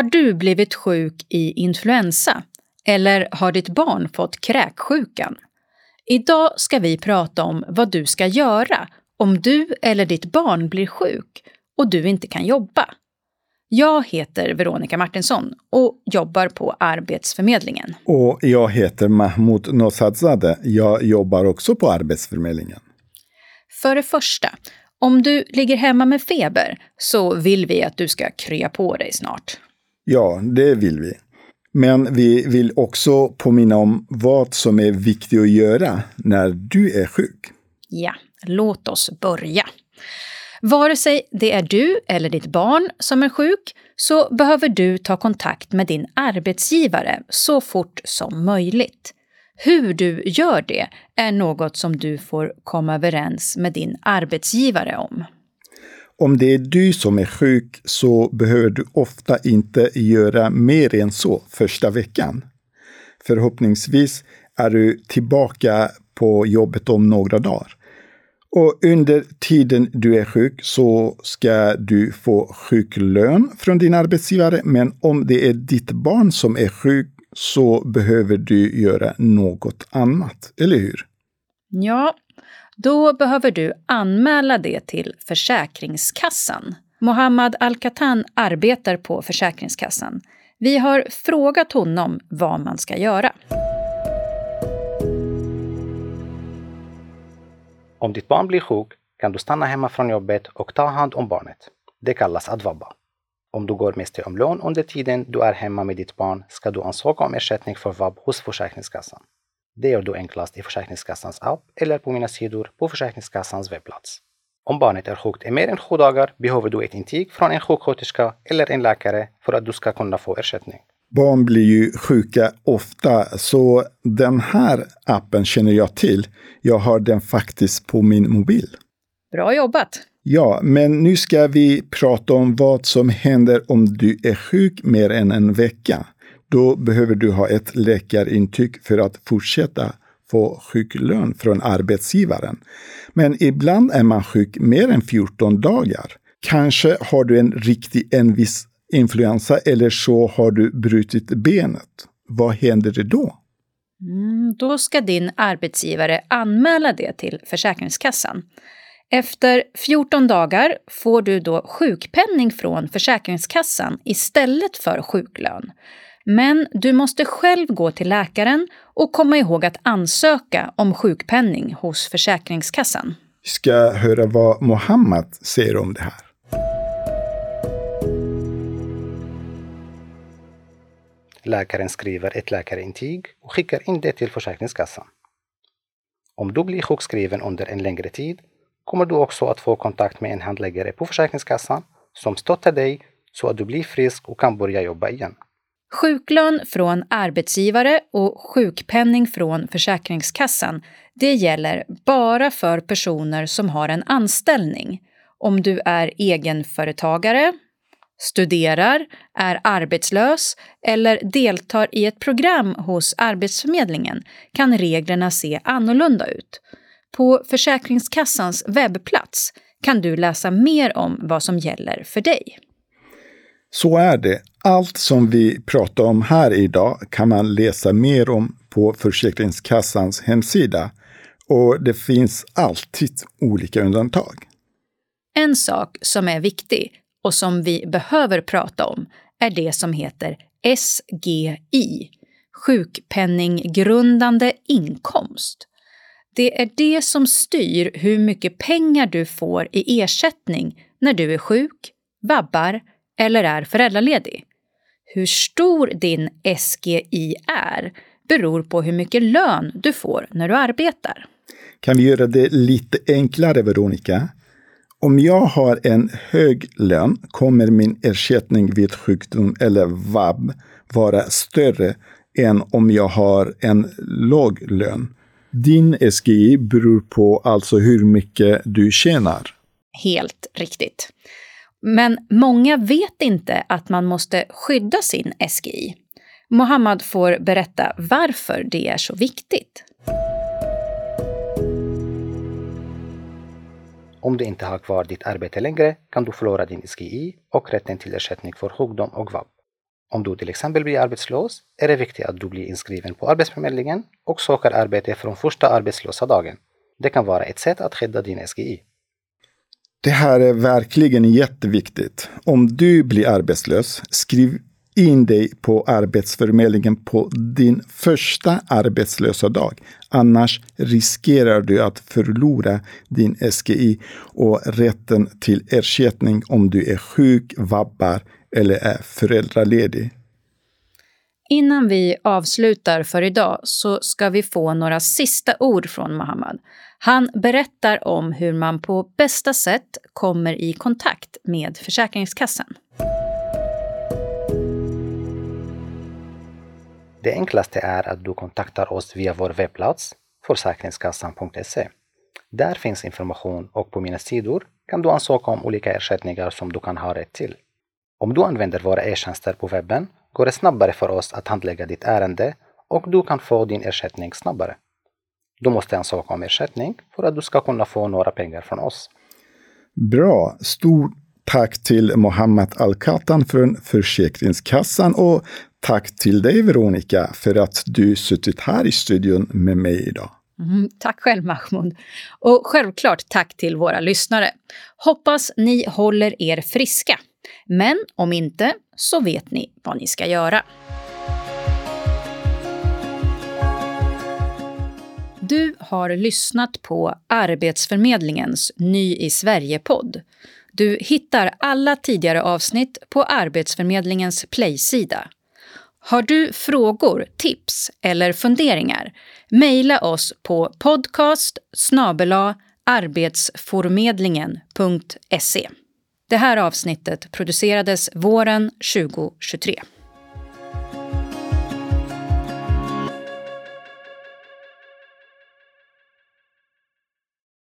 Har du blivit sjuk i influensa? Eller har ditt barn fått kräksjukan? Idag ska vi prata om vad du ska göra om du eller ditt barn blir sjuk och du inte kan jobba. Jag heter Veronica Martinsson och jobbar på Arbetsförmedlingen. Och jag heter Mahmoud Nosadzadeh. Jag jobbar också på Arbetsförmedlingen. För det första, om du ligger hemma med feber så vill vi att du ska krya på dig snart. Ja, det vill vi. Men vi vill också påminna om vad som är viktigt att göra när du är sjuk. Ja, låt oss börja. Vare sig det är du eller ditt barn som är sjuk så behöver du ta kontakt med din arbetsgivare så fort som möjligt. Hur du gör det är något som du får komma överens med din arbetsgivare om. Om det är du som är sjuk så behöver du ofta inte göra mer än så första veckan. Förhoppningsvis är du tillbaka på jobbet om några dagar. Och under tiden du är sjuk så ska du få sjuklön från din arbetsgivare. Men om det är ditt barn som är sjuk så behöver du göra något annat, eller hur? Ja, då behöver du anmäla det till Försäkringskassan. Mohammad Al-Katan arbetar på Försäkringskassan. Vi har frågat honom vad man ska göra. Om ditt barn blir sjuk kan du stanna hemma från jobbet och ta hand om barnet. Det kallas att vabba. Om du går miste om lån under tiden du är hemma med ditt barn ska du ansöka om ersättning för vab hos Försäkringskassan. Det gör du enklast i Försäkringskassans app eller på mina sidor på Försäkringskassans webbplats. Om barnet är sjukt i mer än sju dagar behöver du ett intyg från en sjuksköterska eller en läkare för att du ska kunna få ersättning. Barn blir ju sjuka ofta, så den här appen känner jag till. Jag har den faktiskt på min mobil. Bra jobbat! Ja, men nu ska vi prata om vad som händer om du är sjuk mer än en vecka. Då behöver du ha ett läkarintyg för att fortsätta få sjuklön från arbetsgivaren. Men ibland är man sjuk mer än 14 dagar. Kanske har du en riktig envis influensa eller så har du brutit benet. Vad händer då? Mm, då ska din arbetsgivare anmäla det till Försäkringskassan. Efter 14 dagar får du då sjukpenning från Försäkringskassan istället för sjuklön. Men du måste själv gå till läkaren och komma ihåg att ansöka om sjukpenning hos Försäkringskassan. Vi ska höra vad Mohammed säger om det här. Läkaren skriver ett läkarintyg och skickar in det till Försäkringskassan. Om du blir sjukskriven under en längre tid kommer du också att få kontakt med en handläggare på Försäkringskassan som stöttar dig så att du blir frisk och kan börja jobba igen. Sjuklön från arbetsgivare och sjukpenning från Försäkringskassan det gäller bara för personer som har en anställning. Om du är egenföretagare, studerar, är arbetslös eller deltar i ett program hos Arbetsförmedlingen kan reglerna se annorlunda ut. På Försäkringskassans webbplats kan du läsa mer om vad som gäller för dig. Så är det. Allt som vi pratar om här idag kan man läsa mer om på Försäkringskassans hemsida. Och det finns alltid olika undantag. En sak som är viktig och som vi behöver prata om är det som heter SGI, sjukpenninggrundande inkomst. Det är det som styr hur mycket pengar du får i ersättning när du är sjuk, vabbar eller är föräldraledig. Hur stor din SGI är beror på hur mycket lön du får när du arbetar. Kan vi göra det lite enklare, Veronica? Om jag har en hög lön kommer min ersättning vid sjukdom eller vab vara större än om jag har en låg lön. Din SGI beror på alltså hur mycket du tjänar. Helt riktigt. Men många vet inte att man måste skydda sin SGI. Mohammad får berätta varför det är så viktigt. Om du inte har kvar ditt arbete längre kan du förlora din SGI och rätten till ersättning för sjukdom och vab. Om du till exempel blir arbetslös är det viktigt att du blir inskriven på Arbetsförmedlingen och söker arbete från första arbetslösa dagen. Det kan vara ett sätt att skydda din SGI. Det här är verkligen jätteviktigt. Om du blir arbetslös, skriv in dig på Arbetsförmedlingen på din första arbetslösa dag. Annars riskerar du att förlora din SGI och rätten till ersättning om du är sjuk, vabbar eller är föräldraledig. Innan vi avslutar för idag så ska vi få några sista ord från Mohammad. Han berättar om hur man på bästa sätt kommer i kontakt med Försäkringskassan. Det enklaste är att du kontaktar oss via vår webbplats försäkringskassan.se. Där finns information och på mina sidor kan du ansöka om olika ersättningar som du kan ha rätt till. Om du använder våra e-tjänster på webben går det snabbare för oss att handlägga ditt ärende och du kan få din ersättning snabbare. Du måste ansöka om ersättning för att du ska kunna få några pengar från oss. Bra! Stort tack till Mohammed Al-Katan från Försäkringskassan och tack till dig Veronica för att du suttit här i studion med mig idag. Mm, tack själv Mahmoud. Och självklart tack till våra lyssnare. Hoppas ni håller er friska. Men om inte så vet ni vad ni ska göra. Du har lyssnat på Arbetsförmedlingens Ny i Sverige-podd. Du hittar alla tidigare avsnitt på Arbetsförmedlingens Play-sida. Har du frågor, tips eller funderingar? Mejla oss på podcast arbetsformedlingen.se. Det här avsnittet producerades våren 2023.